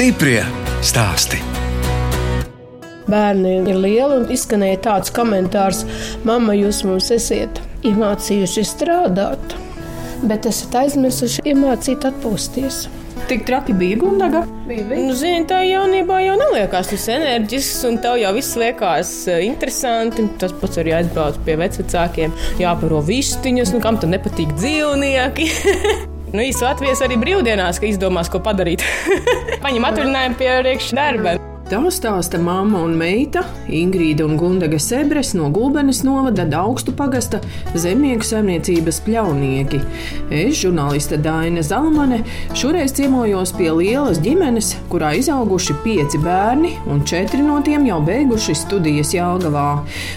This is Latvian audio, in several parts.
Stiprie stāsti. Bērni ir lieli un izskanēja tāds komentārs: Mama, jūs mums esat iemācījuši strādāt, bet esat aizmirsuši iemācīt atpūsties. Tik traki bija gundaga. Bija, bija. Nu, zini, tā jaunībā jau neliekās tas enerģisks, un tev jau viss liekas eh, interesanti. Tas pats arī aizbrauc pie vecākiem, jāparo vistiņas, nu kam tam nepatīk dzīvnieki. nu, īsi Latvijas arī brīvdienās, ka izdomās, ko padarīt. Paņem atvaļinājumu pie rīkšķa darba. Tā stāsta mamma un meita Ingrīda un Gundaga Sebres no Gulbenes novada augstu pagasta zemnieku saimniecības pļaunieki. Es, žurnāliste Daina Zalamane, šoreiz ciemojos pie lielas ģimenes, kurā izauguši pieci bērni, un četri no tiem jau beiguši studijas Jālgavā.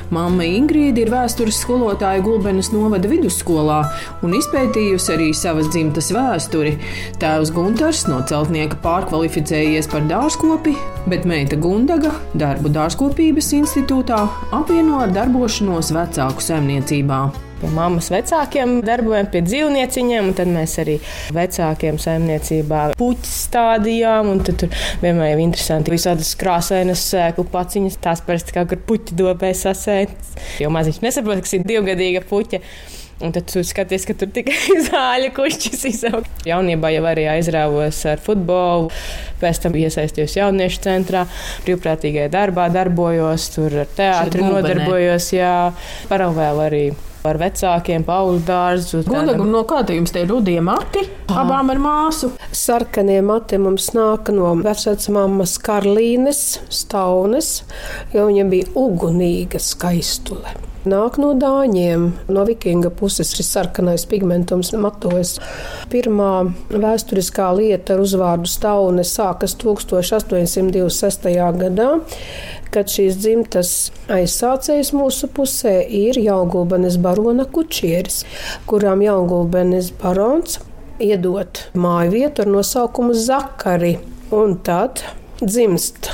Mamma Ingrīda ir vēstures skolotāja Gulbenes novada vidusskolā un izpētījusi arī savas dzimtas vēsturi. Tēvs Gunters no celtnieka pārkvalificējies par dārzkopi, bet meita Gundaga darbu dārzkopības institūtā apvieno ar darbošanos vecāku saimniecībā pie mammas vecākiem darbojam, pie dzīvnieciņiem, tad mēs arī vecākiem saimniecībā puķis stādījām, tad tur vienmēr ir interesanti visādas krāsainas sēklu paciņas, tās parasti kaut kur puķi dobē sasētas, jo maziņš nesaprot, kas ir divgadīga puķa. Un tad tu skaties, ka tur tikai zāļu kušķis izaug. Jaunībā jau arī aizrāvos ar futbolu, pēc tam iesaistījos jauniešu centrā, brīvprātīgajā darbā darbojos, tur ar teātri nodarbojos, jā, paralēli arī ar vecākiem, pauļu dārzu. Gudagam, no kā te jums tie rudie mati? Abām ar māsu. Sarkanie mati mums nāk no vecmāmas Karlīnes, Staunes, jo viņa bija ugunīga skaistule nāk no dāņiem. No vikinga puses šis sarkanais pigmentums matojas. Pirmā vēsturiskā lieta ar uzvārdu Staune sākas 1826. gadā kad šīs dzimtas aizsācējs mūsu pusē ir Jaungulbenes barona Kučieris, kurām Jaungulbenes barons iedot māju vietu ar nosaukumu Zakari. Un tad dzimst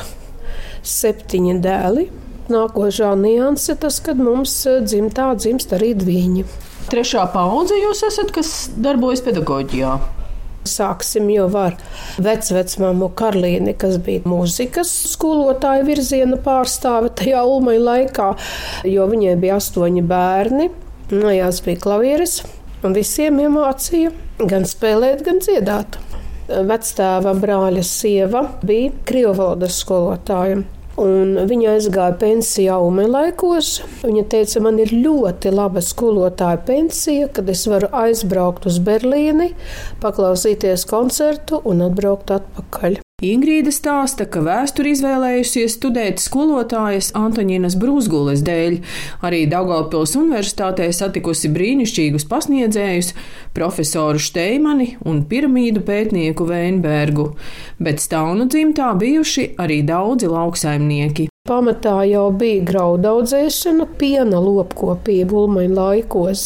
septiņi dēli, nākošā nianse tas, kad mums eh, dzimtā dzimst arī dviņi. Trešā paudze jūs esat, kas darbojas pedagoģijā. Sāksim jau ar vecmāmu Karlīni, kas bija mūzikas skolotāja virziena pārstāve tajā ulmaņa laikā, jo viņai bija astoņi bērni. Mājās bija klavieres, un visiem iemācīja gan spēlēt, gan dziedāt. Vectēva brāļa sieva bija krievu valodas skolotāja. Viņa aizgāja pensijā Ume laikos. Viņa teica, man ir ļoti laba skolotāja pensija, kad es varu aizbraukt uz Berlīni, paklausīties koncertu un atbraukt atpakaļ. Ingrīda stāsta, ka vēsturi izvēlējusies studēt skolotājas Antoninas Brūsgules dēļ. Arī Daugavpils universitātē satikusi brīnišķīgus pasniedzējus, profesoru Šteimani un piramīdu pētnieku Veinbergu, bet Staunu dzimtā bijuši arī daudzi lauksaimnieki. Pamatā jau bija graudaudzēšana, piena lopkopība ulmaņa laikos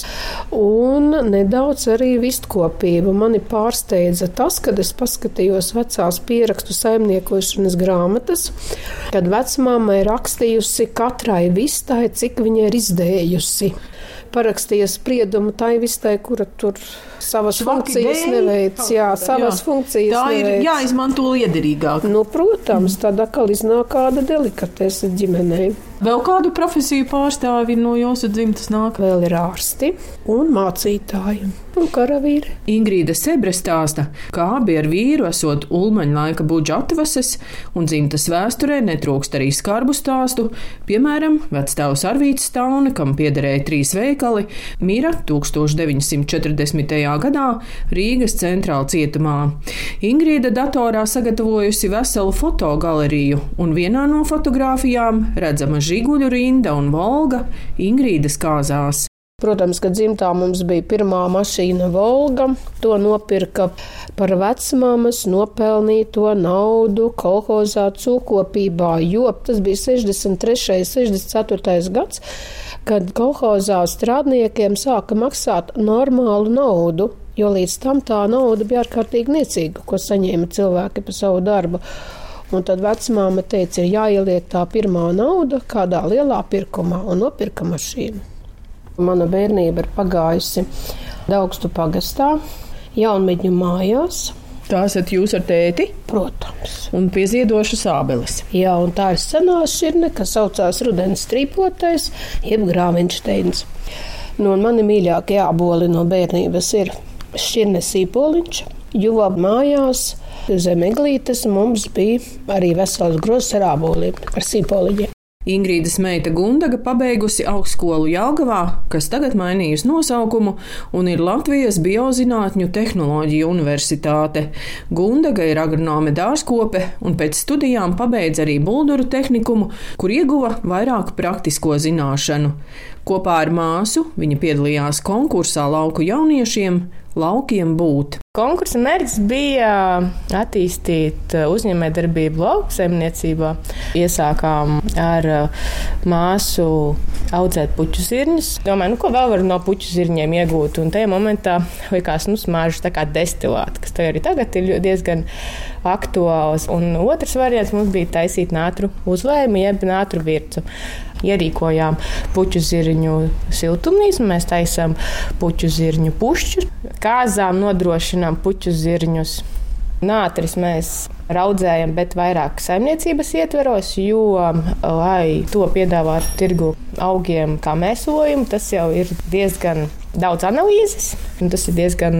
un nedaudz arī vistkopība. Mani pārsteidza tas, kad es paskatījos vecās pierakstu saimniekošanas grāmatas, kad vecmāma ir rakstījusi katrai vistai, cik viņa ir izdējusi parakstīja spriedumu tai vistai, kura tur savas Švaki funkcijas dēļ? neveic. Jā, savas Jā. funkcijas Tā ir neveic. jāizmanto liederīgāk. Nu, protams, tad atkal iznāk kāda delikatese ģimenei. Vēl kādu profesiju pārstāvi no jūsu dzimtas nāk? Vēl ir ārsti un mācītāji un karavīri. Ingrīda Sebre stāsta, ka abi ar vīru esot ulmaņa laika budžeta atvases un dzimtas vēsturē netrūkst arī skarbu stāstu. Piemēram, vecstāvs Arvīts Staune, kam piederēja trīs veikali, mira 1940. gadā Rīgas centrāla cietumā. Ingrīda datorā sagatavojusi veselu fotogaleriju, un vienā no fotogrāfijām redzama žiguļu rinda un volga Ingrīdas kāzās. Protams, ka dzimtā mums bija pirmā mašīna Volga. To nopirka par vecmāmas nopelnīto naudu kolhozā cūkopībā, jo tas bija 63. un 64. gads, kad kolhozā strādniekiem sāka maksāt normālu naudu. Jo līdz tam tā nauda bija ārkārtīgi niecīga, ko saņēma cilvēki par savu darbu. Un tad vecmāma teica, ir jāieliek tā pirmā nauda kādā lielā pirkumā un nopirka mašīnu. Mana bērnība ir pagājusi Daugstu pagastā, Jaunmedņu mājās. Tā esat jūs ar tēti Protams. un pieziedošas ābeles. Jā, un tā ir senā šķirne, kas saucās rudens strīpotais, jeb grāviņšteins. Nu, un mani mīļākie āboli no bērnības ir šķirnes sīpoliņš, jo mājās zem eglītes mums bija arī vesels grozs ar āboliem, ar sīpoliņiem. Ingrīdas meita Gundaga pabeigusi augstskolu Jālgavā, kas tagad mainījusi nosaukumu un ir Latvijas Biozinātņu tehnoloģiju universitāte. Gundaga ir agronome dārzkope un pēc studijām pabeidza arī bulduru tehnikumu, kur ieguva vairāk praktisko zināšanu. Kopā ar māsu viņa piedalījās konkursā lauku jauniešiem Laukiem būt. Konkursa mērķis bija attīstīt uzņēmējdarbību lauksaimniecībā. Iesākām ar māsu audzēt puķu zirņus. Domāju, nu, ko vēl var no puķu zirņiem iegūt. Un tajā momentā likās, nu, smāžas tā kā destilāti, kas arī tagad ir diezgan aktuāls. Un otrs variants mums bija taisīt nātru uzlējumu, jeb nātru vircu ierīkojām puķu zirņu siltumnīcu, mēs taisām puķu zirņu pušķus, kāzām nodrošinām puķu zirņus. Nātris mēs raudzējam, bet vairāk saimniecības ietveros, jo, lai to piedāvātu tirgu augiem kā mēslojumu, tas jau ir diezgan daudz analīzes, un tas ir diezgan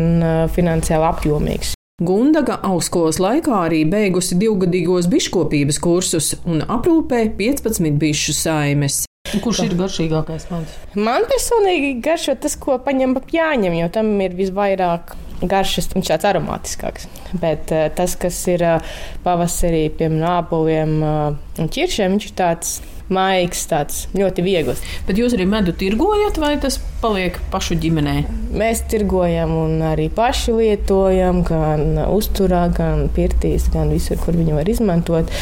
finansiāli apjomīgs. Gundaga augstskolas laikā arī beigusi divgadīgos biškopības kursus un aprūpē 15 bišu saimes. Kurš ir garšīgākais medus? Man personīgi garšo tas, ko paņem pa pjāņam, jo tam ir visvairāk garšas, viņš tāds aromātiskāks. Bet tas, kas ir pavasarī, piemēram, āboliem un ķiršiem, viņš ir tāds maigs, tāds ļoti viegls. Bet jūs arī medu tirgojat, vai tas paliek pašu ģimenē? Mēs tirgojam un arī paši lietojam, gan uzturā, gan pirtīs, gan visur, kur viņu var izmantot.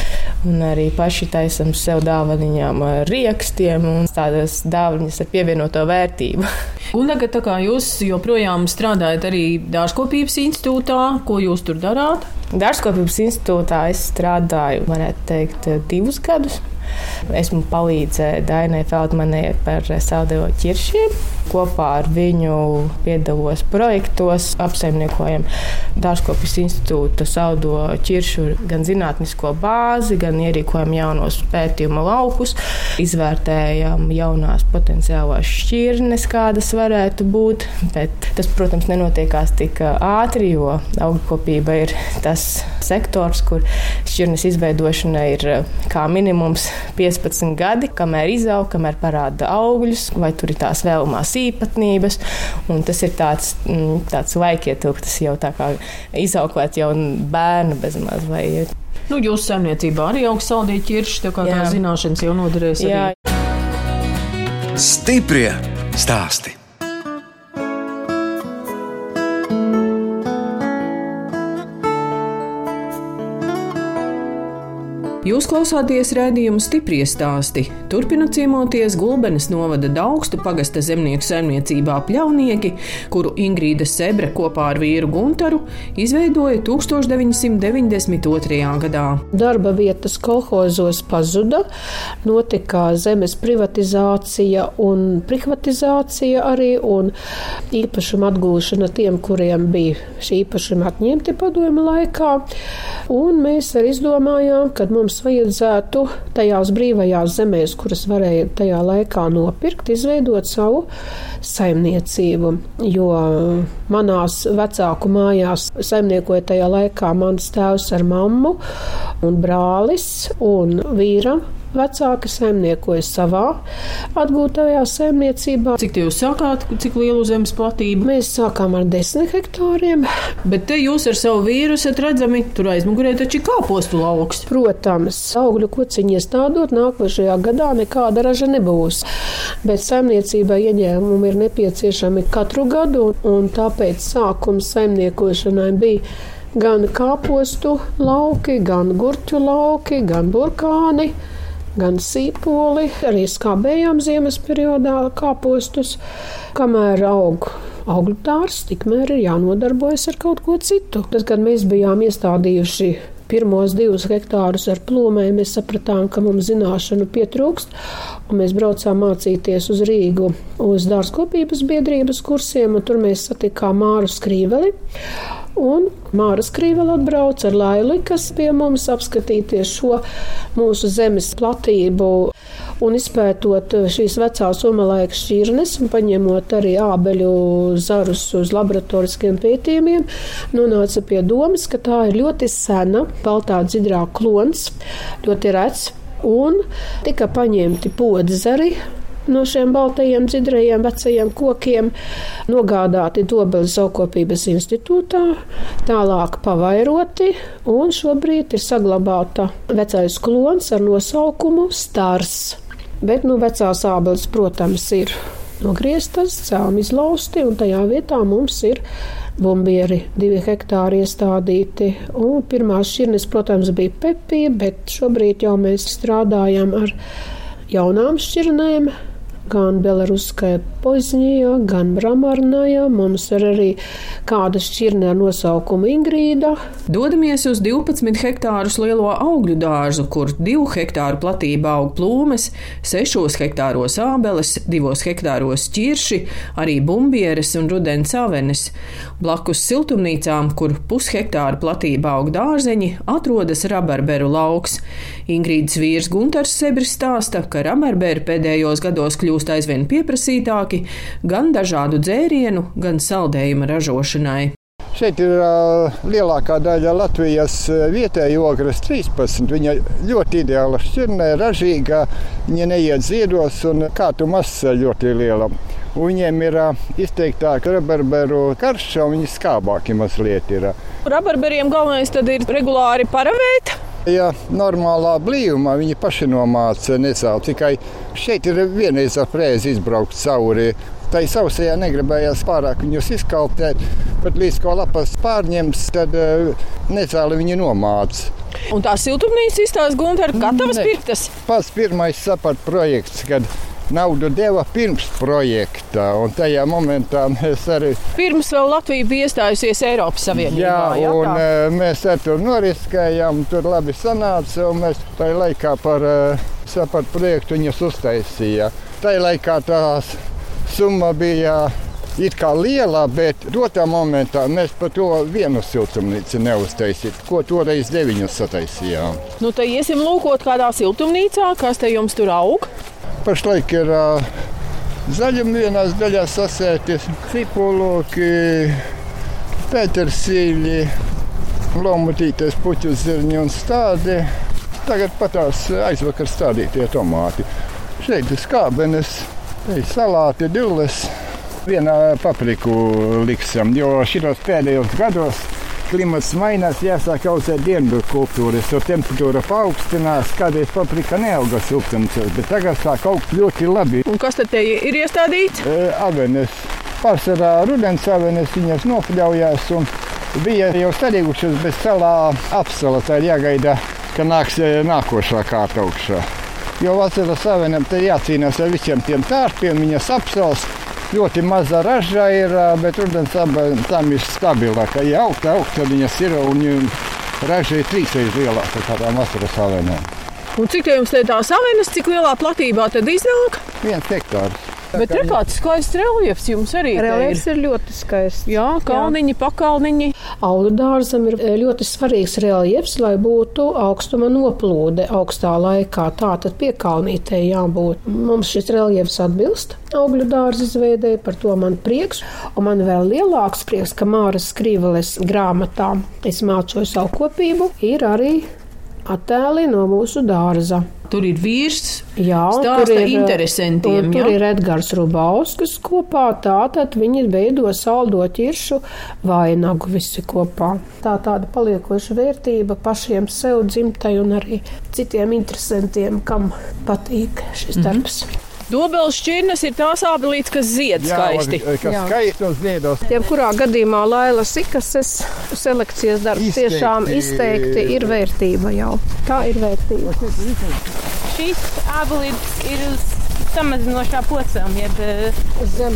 Un arī paši taisam sev dāvaniņām ar riekstiem un tādas dāvanas ar pievienoto vērtību. Un tagad, kā jūs joprojām strādājat arī Dārzkopības institūtā, ko jūs tur darāt? Dārzkopības institūtā es strādāju, varētu teikt, divus gadus. Esmu palīdzējis Dainai Feldmanai par saldējo ķiršiem. Kopā ar viņu piedalos projektos, apsaimniekojam Dārzkopjas institūta saldo ķiršu gan zinātnisko bāzi, gan ierīkojam jaunos pētījuma laukus, izvērtējam jaunās potenciālās šķirnes, kādas varētu būt. Bet tas, protams, nenotiekās tik ātri, jo augkopība ir tas sektors, kur šķirnes izveidošana ir kā minimums 15 gadi, kamēr izaug, kamēr parāda augļus, vai tur ir tās vēlamās īpatnības. Un tas ir tāds, mm, tāds laikietilpts, jau tā kā izauklēt jau bērnu bezmaz. Vai, Nu, jūsu saimniecībā arī augsts saldīja ķirši, tā kā tā zināšanas jau noderēs. Jā. Arī. Stiprie stāsti. Jūs klausāties redzējumu stipri stāstī. Turpinot ciemoties Gulbenes novada Daugstu pagasta zemnieku saimniecībā Pļaunieki, kuru Ingrīda Sebre kopā ar vīru Guntaru izveidoja 1992. gadā. Darba vietas kolhozos pazuda, notika zemes privatizācija un privatizācija arī, un īpašuma atgūšana tiem, kuriem bija šī īpašuma atņemti padomu laikā. Un mēs arī izdomājām, ka mums mums vajadzētu tajās brīvajās zemēs, kuras varēja tajā laikā nopirkt, izveidot savu saimniecību. Jo manās vecāku mājās saimniekoja tajā laikā mans tēvs ar mammu un brālis un vīra vecāki saimniekoja savā atgūtajā saimniecībā. Cik jūs sākāt, cik lielu zemes platību? Mēs sākām ar desmit hektāriem. Bet te jūs ar savu vīru esat redzami, tur aizmugurē taču ir kāpostu lauks. Protams, augļu kociņi iestādot, nākošajā gadā nekāda raža nebūs. Bet saimniecībai ieņēmumi ir nepieciešami katru gadu, un tāpēc sākums saimniekošanai bija gan kāpostu lauki, gan gurķu lauki, gan burkāni gan sīpoli, arī skābējām ziemas periodā kāpostus. Kamēr aug augļu dārsts, tikmēr ir jānodarbojas ar kaut ko citu. Tas, kad mēs bijām iestādījuši pirmos divus hektārus ar plūmēm, mēs sapratām, ka mums zināšanu pietrūkst. Mēs braucām mācīties uz Rīgu, uz dārzkopības biedrības kursiem, un tur mēs satikām Māru Skrīveli. Un Māra Skrīvela atbrauca ar Laili, kas pie mums apskatīties šo mūsu zemes platību un izpētot šīs vecās umalaika šķirnes un paņemot arī ābeļu zarus uz laboratoriskiem pētījumiem, nonāca pie domas, ka tā ir ļoti sena baltā dzidrā klons, ļoti rets, un tika paņemti podzari no šiem baltajiem, dzidrajiem, vecajiem kokiem, nogādāti Dobeles zaukopības institūtā, tālāk pavairoti, un šobrīd ir saglabāta vecais klons ar nosaukumu Stars. Bet nu, vecās ābeles, protams, ir nogrieztas, cēlni izlausti, un tajā vietā mums ir bumbieri, divi hektāri iestādīti. Un pirmās šķirnes, protams, bija pepija, bet šobrīd jau mēs strādājam ar jaunām šķirnēm gan Belaruskajā Poznijā, gan Bramarnajā. Mums ir arī kāda šķirne ar nosaukumu Ingrīda. Dodamies uz 12 hektārus lielo augļu dārzu, kur 2 hektāru platībā aug plūmes, 6 hektāros ābeles, 2 hektāros ķirši, arī bumbieres un rudens avenes. Blakus siltumnīcām, kur pushektāra platībā aug dārzeņi, atrodas rabarberu lauks. Ingrīdas vīrs Gunters Sebris stāsta, ka rabarberu pēdējos gados kļūst aizvien pieprasītāki gan dažādu dzērienu, gan saldējumu ražošanai. Šeit ir uh, lielākā daļa Latvijas vietējā ogres 13. Viņa ļoti ideāla šķirnē, ražīga, viņa neiet ziedos un kātu masa ļoti liela. Un viņiem ir uh, izteiktāka rabarberu karša, un viņi skābāki mazliet ir. Rabarberiem galvenais tad ir regulāri paravēt. Ja normālā blīvumā viņi paši nomāca necēlu, tikai šeit ir vienreiz ar prēzi izbraukt cauri. Tā sausajā negribējās pārāk viņus izkaltēt, bet līdz ko lapas pārņems, tad necēli viņi nomāca. Un tā siltumnīca izstāsta Gunter, gatavas pirktas? Pats pirmais saprat projekts, kad naudu deva pirms projekta. Tajā momentā mēs arī. Pirms vēl Latvija bija iestājusies Eiropas Savienībā. Jā, jā un tā. E, mēs ar tur noriskējām, tur labi sanāca, un mēs tajā laikā par e, sapratu projektu viņus uztaisījām. Tajā laikā tās summa bija. It kā liela, bet dotā momentā mēs par to vienu siltumnīcu neuztaisījām, ko toreiz deviņus sataisījām. Nu, tad iesim lūkot kādā siltumnīcā, kas te jums tur aug. Pašlaik ir uh, zaļuma vienās daļās sasēties cipoloki, pētersīļi, lomutīties puķu zirņi un stādi. Tagad patās aizvakar stādītie tomāti. Šeit ir skābenes, salāti, dilles. Vienā papriku liksam, jo šitos pēdējos gados klimats mainās, jāsāk audzēt dienvidu kultūras, jo temperatūra paaugstinās, kādreiz paprika neauga siltumos, bet tagad sāk augt ļoti labi. Un kas tad ir iestādīts? E, avenes. Pārsvarā rudens avenes viņas nopļaujās un bija jau sarīgušas, bet celā apsala tā ir jāgaida, ka nāks e, nākošā kārta augšā. Jo vasaras avenam te jācīnās ar visiem tiem tārpiem, viņas apsals ļoti maza raža ir, bet rudens tam ir stabilāka. Ja augsta, augsta viņas ir un raža ir trīsreiz lielāka kā tā vasaras avenē. Un cik jums te tās avenes, cik lielā platībā tad iznāk? Viens hektārs. Bet ir kāds skaists reliefs jums arī. Reliefs ir. ir ļoti skaists. Jā, kalniņi, pakalniņi. Auga dārzam ir eh, ļoti svarīgs reliefs, lai būtu augstuma noplūde augstā laikā. Tā tad piekalnītē jābūt. Mums šis reliefs atbilst augļu dārza izveidē, par to man prieks. Un man vēl lielāks prieks, ka Māras Skrīveles grāmatā es mācoju savu kopību, ir arī attēli no mūsu dārza. Tur ir vīrs, jā, tur ir interesantiem. Tur, tur ir Edgars Rubauskas kopā, tātad viņi veido saldo ķiršu vainagu visi kopā. Tā tāda paliekoša vērtība pašiem sev dzimtai un arī citiem interesantiem, kam patīk šis mm -hmm. Darbs. Dobeles šķirnes ir tās ābelītes, kas zied jā, skaisti. Kas jā. skaisti un ziedos. Jebkurā gadījumā Laila Sikases selekcijas darbs izteikti. tiešām izteikti ir vērtība jau. Tā ir vērtība. Šīs ābelītes ir uz samazinošā posmā, jeb eh,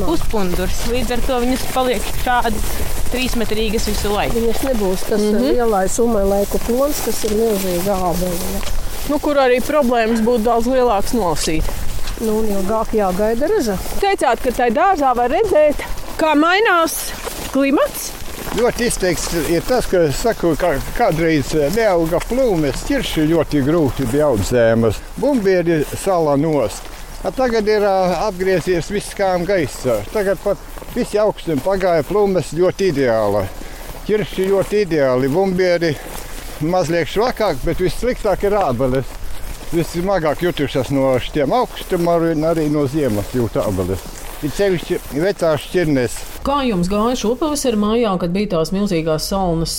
puspundurs. Līdz ar to viņas paliek šādas trīsmetrīgas visu laiku. Viņas nebūs tas mm -hmm. lielais umēlaiku plons, kas ir milzīga ābele. Nu, kur arī problēmas būtu daudz lielākas nolasīt. Nu, ilgāk jāgaida raža. Teicāt, ka tajā dārzā var redzēt, kā mainās klimats. Ļoti izteikts ir tas, ka saku, ka kādreiz neauga plūmes, ķirši ļoti grūti bija audzēmas, bumbieri sala nost. A tagad ir apgriezies viss kājām gaisā. Tagad pat visi augstumi pagāja plūmes ļoti ideāli. Ķirši ļoti ideāli, bumbieri mazliet švakāk, bet vissliktāk ir ābeles. Vissmagāk jutušas no šiem augstumiem, arī no ziemas jūt ābeles. Ir sevišķi vecās šķirnes. Kā jums gāja šo pavasaru mājā, kad bija tās milzīgās saunas?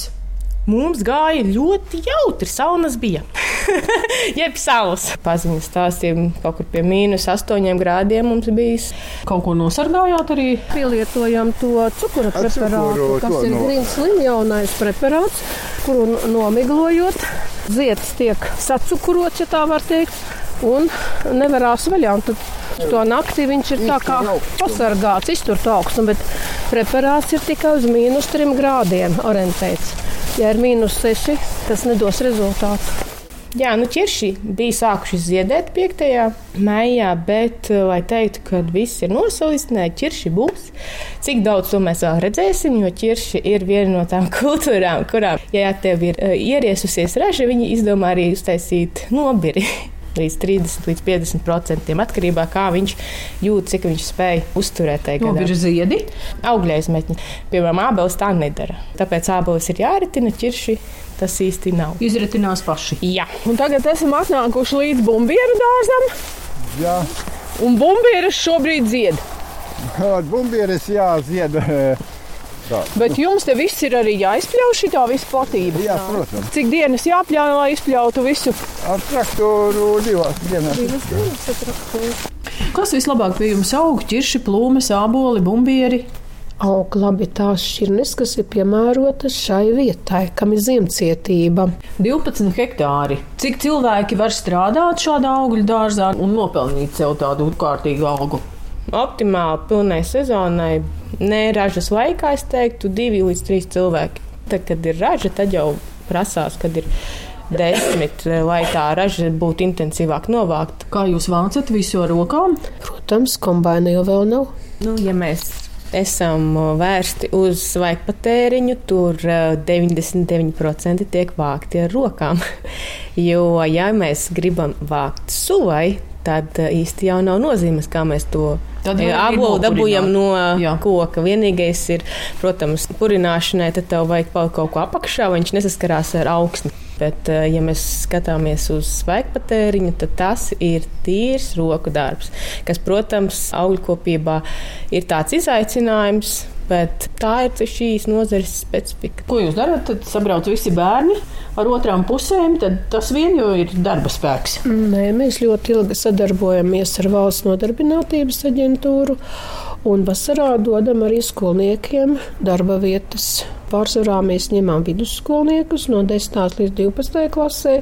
Mums gāja ļoti jautri. Saunas bija. Jeb saules. Paziņas stāstījām, kaut kur pie mīnus 8 grādiem mums bija. Kaut ko nosargājāt arī? Pielietojam to cukura Ar preparātu, cukuru, kas ir no- grīnslim jaunais preparāts, kuru nomiglojot, zieds tiek sacukurots, ja tā var teikt, un nevarās vaļā. Un tad to naktī viņš ir tā kā pasargāts, iztur to augstumu, bet preparāts ir tikai uz mīnus 3 grādiem orientēts. Ja ir mīnus 6, tas nedos rezultātu. Jā, nu ķirši bija sākuši ziedēt 5. maijā, bet, eh, lai teiktu, ka viss ir nosalis, nē, ķirši būs. Cik daudz to mēs vēl redzēsim, jo ķirši ir viena no tām kultūrām, kurām, ja tev ir eh, ieriesusies raža, viņi izdomā arī uztaisīt nobiri. Līdz 30 līdz 50 procentiem atkarībā no tā, kā viņš jūt, cik viņš spēj uzturēt gadā. Nobirži ziedi. Augļaizmetņi, piemēram, ābeles tā nedara. Tāpēc ābeles ir jāritina, ķirši tas īsti nav. Izritinās paši. Jā. Un tagad esam atnākuši līdz bumbieru dārzam, Jā, un bumbieras šobrīd dzied. bumbieris jāzied. Bet jums te viss ir arī jāizpļauj šī tā visa platība. Jā, protams. Cik dienas jāpļauj, lai izpļautu visu? Ar traktoru divās dienās. Kas vislabāk pie jums aug? Ķirši, plūmes, āboli, bumbieri. Aug labi tās šķirnes, kas ir piemērotas šai vietai, kam ir ziemcietība. 12 hektāri. Cik cilvēki var strādāt šādā augļu dārzā un nopelnīt sev tādu kārtīgu algu? Optimāli pilnai sezonai, ne ražas laikā, es teiktu, divi līdz trīs cilvēki. Tad, kad ir raža, tad jau prasās, kad ir desmit, lai tā raža būtu intensīvāk novākta. Kā jūs vācat visu ar rokām? Protams, kombaina jau vēl nav. Nu, ja mēs esam vērsti uz svaigpatēriņu, tur eh, 99% tiek vākti ar rokām. Jo, ja mēs gribam vākt suvai, tad īsti jau nav nozīmes, kā mēs to Tad arī apgūtu dabūjam no. Jā. koka. Vienīgais ir, protams, purināšanai, tad tev vajag palikt kaut ko apakšā, viņš nesaskarās ar augstu. Bet, eh, ja mēs skatāmies uz svaigpatēriņu, tad tas ir tīrs roku darbs, kas, protams, augļkopībā ir tāds izaicinājums. Bet tā ir šīs nozares specifika. Ko jūs darat? Tad sabrauc visi bērni ar otrām pusēm, tad tas vien jau ir darba spēks. Nē, mēs ļoti ilgi sadarbojamies ar valsts nodarbinātības aģentūru. Un vasarā dodam arī skolniekiem darba vietas. Pārsvarā mēs ņemam vidusskolniekus no 10. līdz 12. klasē.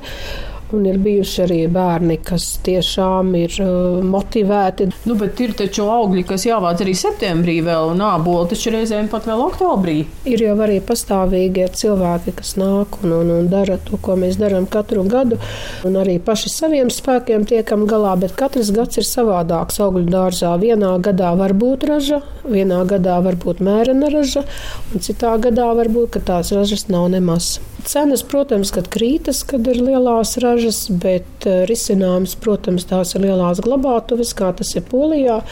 Un ir bijuši arī bērni, kas tiešām ir uh, motivēti. Nu, bet ir taču augļi, kas jāvāc arī septembrī vēl, un āboli taču reizēm pat vēl oktobrī. Ir jau arī pastāvīgi cilvēki, kas nāk un, un, un dara to, ko mēs darām katru gadu. Un arī paši saviem spēkiem tiekam galā, bet katrs gads ir savādāks. Augļu dārzā vienā gadā var būt raža, vienā gadā var būt mērena raža, un citā gadā var būt, ka tās ražas nav nemaz. Cenas, protams, kad krītas, kad ir lielās ražas, bet eh, risinājums, protams, tās ir lielās glabātuves, kā tas ir Polijā.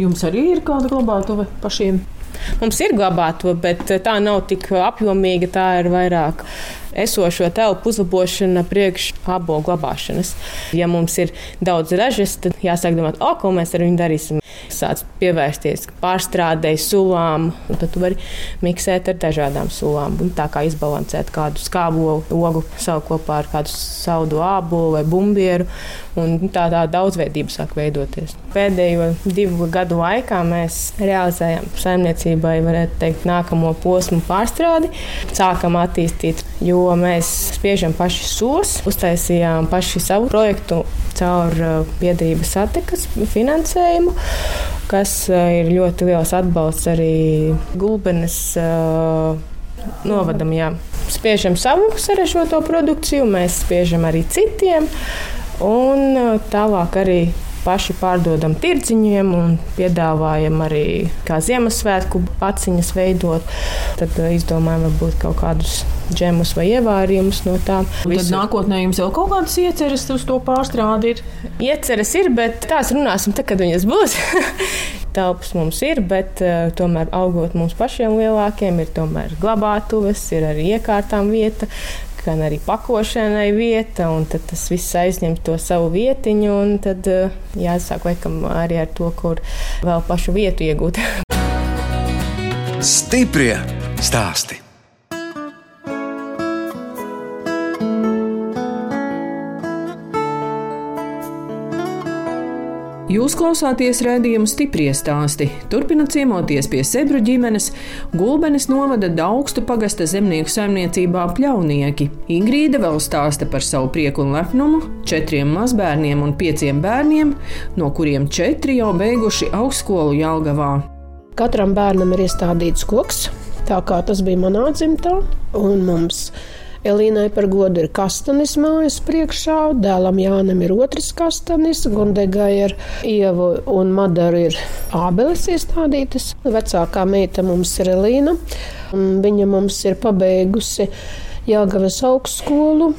Jums arī ir kāda glabātuve pašiem? Mums ir glabāta, bet tā nav tik apjomīga. Tā ir vairāk esošo telpu uzlabošana priekš abo glabāšanas. Ja mums ir daudz ražas, tad jāsāk domāt, o, ko mēs ar viņu darīsim. Sāc pievērsties pārstrādēji, sulām, un tad tu vari miksēt ar dažādām sulām. Un tā kā izbalansēt kādu skābo ogu savu kopā ar kādu saudu ābolu vai bumbieru. Un tā tā daudzveidība sāk veidoties. Pēdējo divu gadu laikā mēs realizējam saimniecībai, varētu teikt, nākamo posmu pārstrādi. Sākam attīstīt, jo mēs spiežam paši sos, uztaisījām paši savu projektu caur uh, biedrības attikas finansējumu, kas uh, ir ļoti liels atbalsts arī Gulbenes. Uh, Novadam, jā. Spiežam savu sarežģīto produkciju, mēs spiežam arī citiem, un tālāk arī paši pārdodam tirdziņiem un piedāvājam arī kā Ziemassvētku aciņas veidot. Tad eh, izdomājam varbūt kaut kādus džemus vai ievārījumus no tām. Tad nākotnē jums vēl kaut kādas ieceres uz to pārstrādi ir? Ieceres ir, bet tās runāsim tad, kad viņas būs. Telpas mums ir, bet uh, tomēr augot mums pašiem lielākiem, ir tomēr glabātuves, ir arī iekārtām vieta, gan arī pakošanai vieta, un tas viss aizņem to savu vietiņu, tad uh, jāsāk laikam arī ar to, kur vēl pašu vietu iegūt. Stiprie stāsti! Jūs klausāties redzējumu stipri stāstī. Turpināt ciemoties pie Sebru ģimenes, Gulbenes novada Daugstu pagasta zemnieku saimniecībā pļaunieki. Ingrīda vēl stāsta par savu prieku un lepnumu - četriem mazbērniem un pieciem bērniem, no kuriem četri jau beiguši augstskolu Jālgavā. Katram bērnam ir iestādīts koks, tā kā tas bija manā dzimtā, un mums ir Elīnai par godu ir kastanis mājas priekšā, dēlam Jānam ir otrs kastanis, Gundegai ir Ievu un Madaru ir ābeles iestādītas. Vecākā meita mums ir Elīna, un viņa mums ir pabeigusi Jāgavas augstskolu.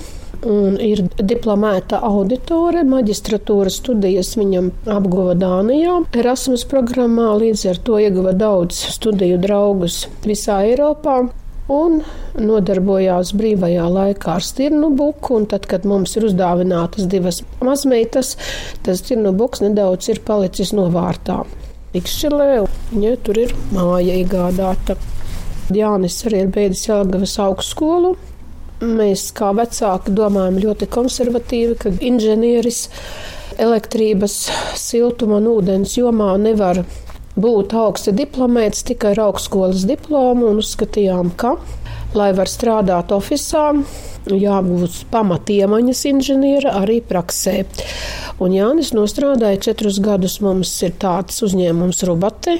Un ir diplomēta auditore, maģistratūras studijas viņam apguva Dānijā. Erasmus programmā līdz ar to ieguva daudz studiju draugus visā Eiropā un nodarbojās brīvajā laikā ar stirnu buku. Tad, kad mums ir uzdāvinātas divas mazmeitas, tas stirnu buks nedaudz ir palicis novārtā. Ikšķilē, viņa tur ir māja iegādāta. Jānis arī ir beidzis Jāgavas augstskolu. Mēs kā vecāki domājam ļoti konservatīvi, ka inženieris elektrības, siltuma un ūdens jomā nevar būt augsti diplomēts tikai ar augstskolas diplomu un uzskatījām, ka, lai var strādāt oficiālā, jābūt pamatiemaņas inženiera arī praksē. Un Jānis nostrādāja četrus gadus. Mums ir tāds uzņēmums Rubate.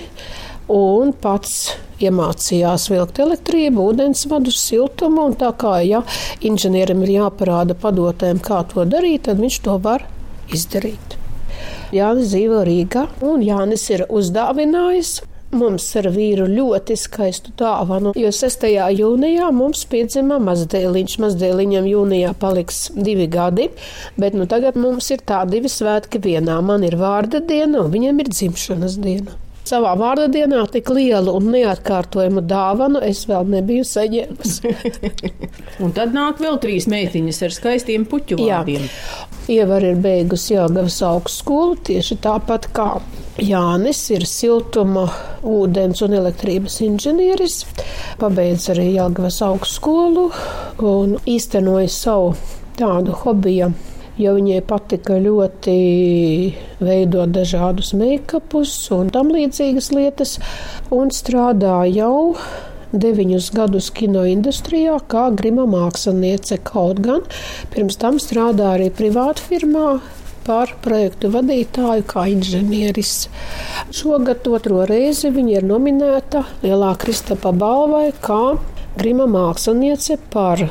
Un pats iemācījās vilkt elektrību, ūdensvadus, siltumu. Tā kā ja inženierim ir jāparāda padotēm, kā to darīt, tad viņš to var izdarīt. Jānis dzīvo Rīgā, un Jānis ir uzdāvinājis mums ar vīru ļoti skaistu dāvanu, jo 6. jūnijā mums piedzima mazdēliņš. Mazdēliņam jūnijā paliks divi gadi, bet nu tagad mums ir tā divi svētki vienā. Man ir vārda diena, un viņam ir dzimšanas diena savā vārda dienā tik lielu un neatkārtojumu dāvanu es vēl nebiju saņēmusi. un tad nāk vēl trīs meitiņas ar skaistiem puķu vārdiem. Ievar ir beigusi Jāgavas augstskolu tieši tāpat kā Jānis ir siltuma, ūdens un elektrības inženieris. Pabeidz arī Jāgavas augstskolu un īstenoja savu tādu hobiju jo viņai patika ļoti veidot dažādus make-upus un tam līdzīgas lietas, un strādāja jau deviņus gadus kino industrijā kā grima māksliniece. Kaut gan pirms tam strādāja arī privātu firmā. Par projektu vadītāju kā inženieris. Šogad otro reizi viņa ir nominēta Lielā Kristapa balvai kā grima māksliniece par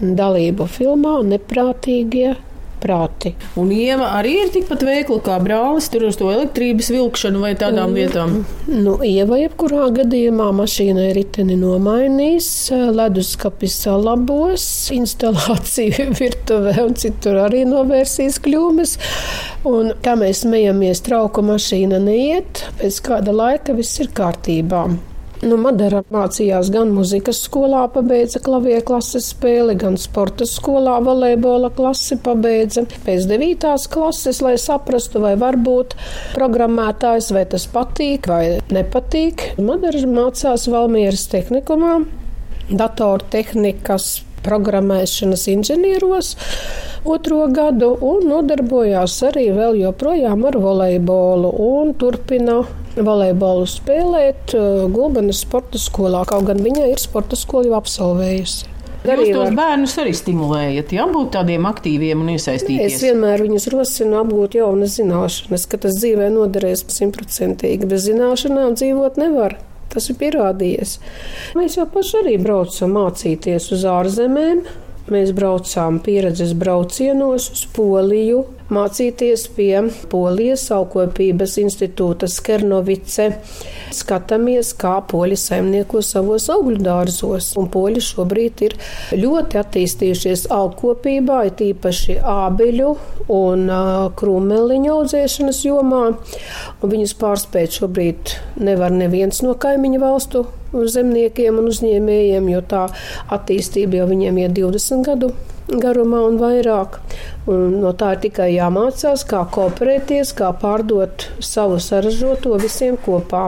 dalību filmā Neprātīgie prāti. Un Ieva arī ir tikpat veikla kā brālis, tur uz to elektrības vilkšanu vai tādām vietām. Nu, Ieva jebkurā gadījumā mašīnai riteni nomainīs, leduskapis salabos, instalāciju virtuvē un citur arī novērsīs kļūmes. Un, kā mēs smejamies, trauku mašīna neiet, pēc kāda laika viss ir kārtībā. Nu, Madara mācījās gan muzikas skolā, pabeidza klavieru klases spēli, gan sporta skolā volejbola klasi pabeidza. Pēc 9. klases, lai saprastu, vai var būt programmētājs, vai tas patīk vai nepatīk. Madara mācās Valmieras tehnikumā, datortehnikas programmēšanas inženieros otro gadu un nodarbojās arī vēl joprojām ar volejbolu un turpina volejbolu spēlēt uh, Gulbenes sporta skolā, kaut gan viņa ir sporta skolu absolvējusi. Jūs tos bērnus arī stimulējat, ja būt tādiem aktīviem un iesaistīties? Es vienmēr viņus rosinu apgūt jaunas zināšanas, ka tas dzīvē noderēs simtprocentīgi. Bez zināšanām dzīvot nevar. Tas ir pierādījies. Mēs jau paši arī braucam mācīties uz ārzemēm. Mēs braucām pieredzes braucienos uz Poliju, mācīties pie Polijas augkopības institūta Skernovice. Skatāmies, kā poļi saimnieko savos augļu dārzos. Un poļi šobrīd ir ļoti attīstījušies augkopībā, it īpaši ābeļu un krūmeliņu audzēšanas jomā. Un viņus pārspēt šobrīd nevar neviens no kaimiņu valstu zemniekiem un uzņēmējiem, jo tā attīstība jau viņiem ir 20 gadu garumā un vairāk. Un no tā ir tikai jāmācās, kā kooperēties, kā pārdot savu saražoto visiem kopā.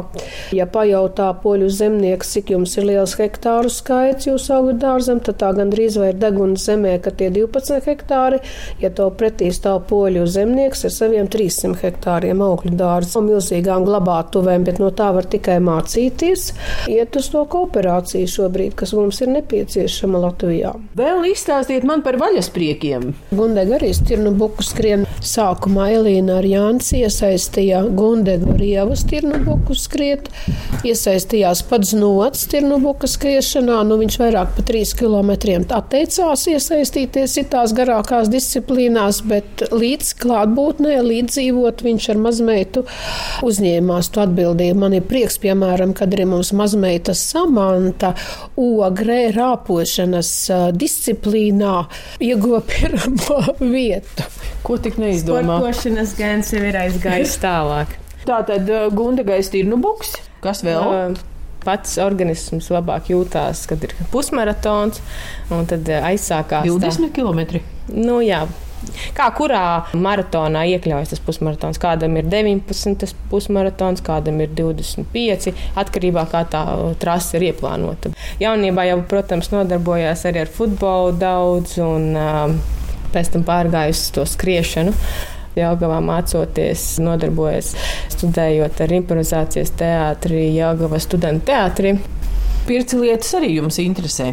Ja pajautā poļu zemnieks, cik jums ir liels hektāru skaits jūsu augu dārzam, tad tā gandrīz vai ir deguna zemē, ka tie 12 hektāri, ja to pretī stāv poļu zemnieks ar saviem 300 hektāriem augļu dārza un milzīgām glabātuvēm, bet no tā var tikai mācīties, iet uz to kooperāciju šobrīd, kas mums ir nepieciešama Latvijā. Vēl izstāstiet man par vaļaspriekiem. Gundega arī stirnu buku skrien. Sākumā Elīna ar Jānis iesaistīja Gundegu Rievu stirnu buku skriet. Iesaistījās pats nots stirnu buku skriešanā. Nu, viņš vairāk pa trīs kilometriem atteicās iesaistīties citās garākās disciplīnās, bet līdz klātbūtnē, līdz dzīvot, viņš ar mazmeitu uzņēmās to atbildību. Man ir prieks, piemēram, kad arī mums mazmeita Samanta ogrē rāpošanas disciplīnā ieguva pirmo vietu. Ko tik neizdomā? Sportošanas gēns jau ir aizgājis tālāk. Tā tad uh, gundagais tirnubuks. Kas vēl? Uh, Pats organisms labāk jūtās, kad ir pusmaratons, un tad uh, aizsākās 20 km. Nu, jā, Kā kurā maratonā iekļaujas tas pusmaratons? Kādam ir 19 pusmaratons, kādam ir 25, atkarībā no kā tā trase ir ieplānota. Jaunībā jau, protams, nodarbojās arī ar futbolu daudz un um, pēc tam pārgājusi uz to skriešanu. Jāgavā mācoties, nodarbojas studējot ar improvizācijas teātri, Jāgavā studentu teātri. Pirci lietas arī jums interesē.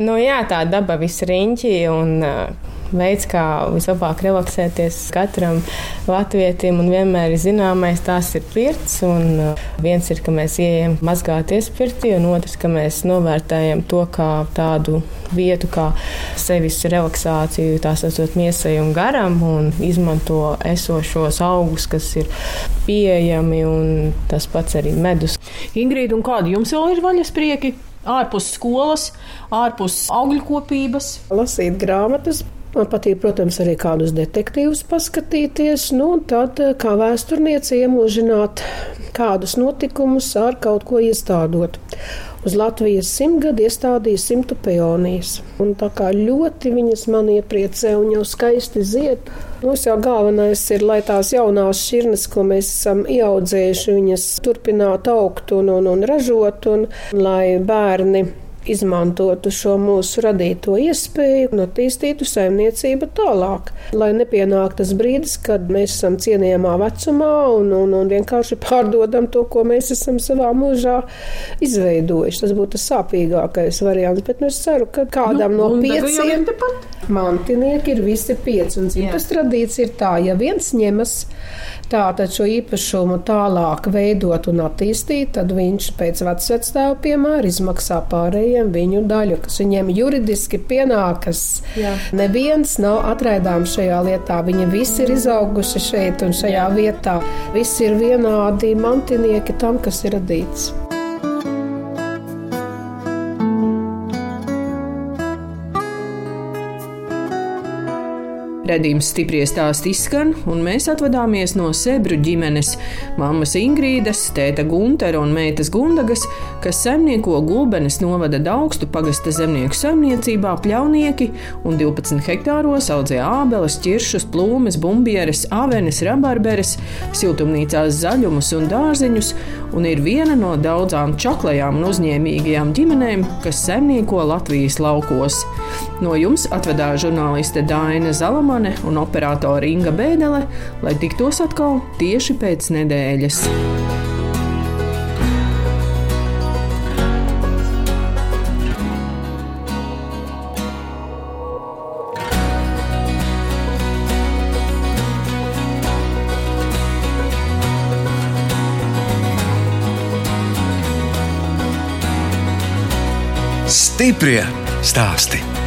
Nu, jā, tā daba viss riņķī un uh, veids, kā vislabāk relaksēties katram latvietim, un vienmēr ir zināmais, tās ir pirts. Un uh, viens ir, ka mēs ieejam mazgāties pirtī, un otrs, ka mēs novērtējam to kā tādu vietu, kā sevis relaksāciju, tā saucot miesai un garam, un izmanto esošos augus, kas ir pieejami, un tas pats arī medus. Ingrīda, un kādi jums vēl ir vaļasprieki? Ārpus skolas, ārpus augļu kopības. Lasīt grāmatas, Man patīk, protams, arī kādus detektīvus paskatīties, nu, tad kā vēsturniece iemūžināt kādus notikumus ar kaut ko iestādot. Uz Latvijas simtgadu iestādīja simtu peonijas. Un tā kā ļoti viņas man iepriecē un jau skaisti zied. Mums jau galvenais ir, lai tās jaunās šķirnes, ko mēs esam ieaudzējuši, viņas turpinātu augt un, un, un ražot, un lai bērni izmantotu šo mūsu radīto iespēju un attīstītu saimniecību tālāk. Lai nepienāk tas brīdis, kad mēs esam cienījamā vecumā un, un, un vienkārši pārdodam to, ko mēs esam savā mūžā izveidojuši. Tas būtu sāpīgākais variants, bet nu, es ceru, ka kādam nu, no pieciem mantinieki ir visi pieci. Un citas tradīcija ir tā, ja viens ņemas tātad šo īpašumu tālāk veidot un attīstīt, tad viņš pēc vecvectēva piemēra izmaksā pārējiem viņu daļu, kas viņiem juridiski pienākas. Jā. Neviens nav atraidāms šajā lietā. Viņi visi ir izauguši šeit un šajā vietā. Visi ir vienādi mantinieki tam, kas ir radīts. Redījums stipri stāst izskan, un mēs atvadāmies no Sebru ģimenes - mammas Ingrīdas, tēta Guntera un meitas Gundagas, kas saimnieko Gulbenes novada Daugstu pagasta zemnieku saimniecībā pļaunieki un 12 hektāros audzē ābeles, ķiršus, plūmes, bumbieres, avenes, rabarberes, siltumnīcās zaļumus un dārziņus, un ir viena no daudzām čaklajām un uzņēmīgajām ģimenēm, kas saimnieko Latvijas laukos. No jums atvedā žurnāliste Dāna Zalama Rimane un operātore Inga Bēdelē, lai tiktos atkal tieši pēc nedēļas. Stiprie stāsti.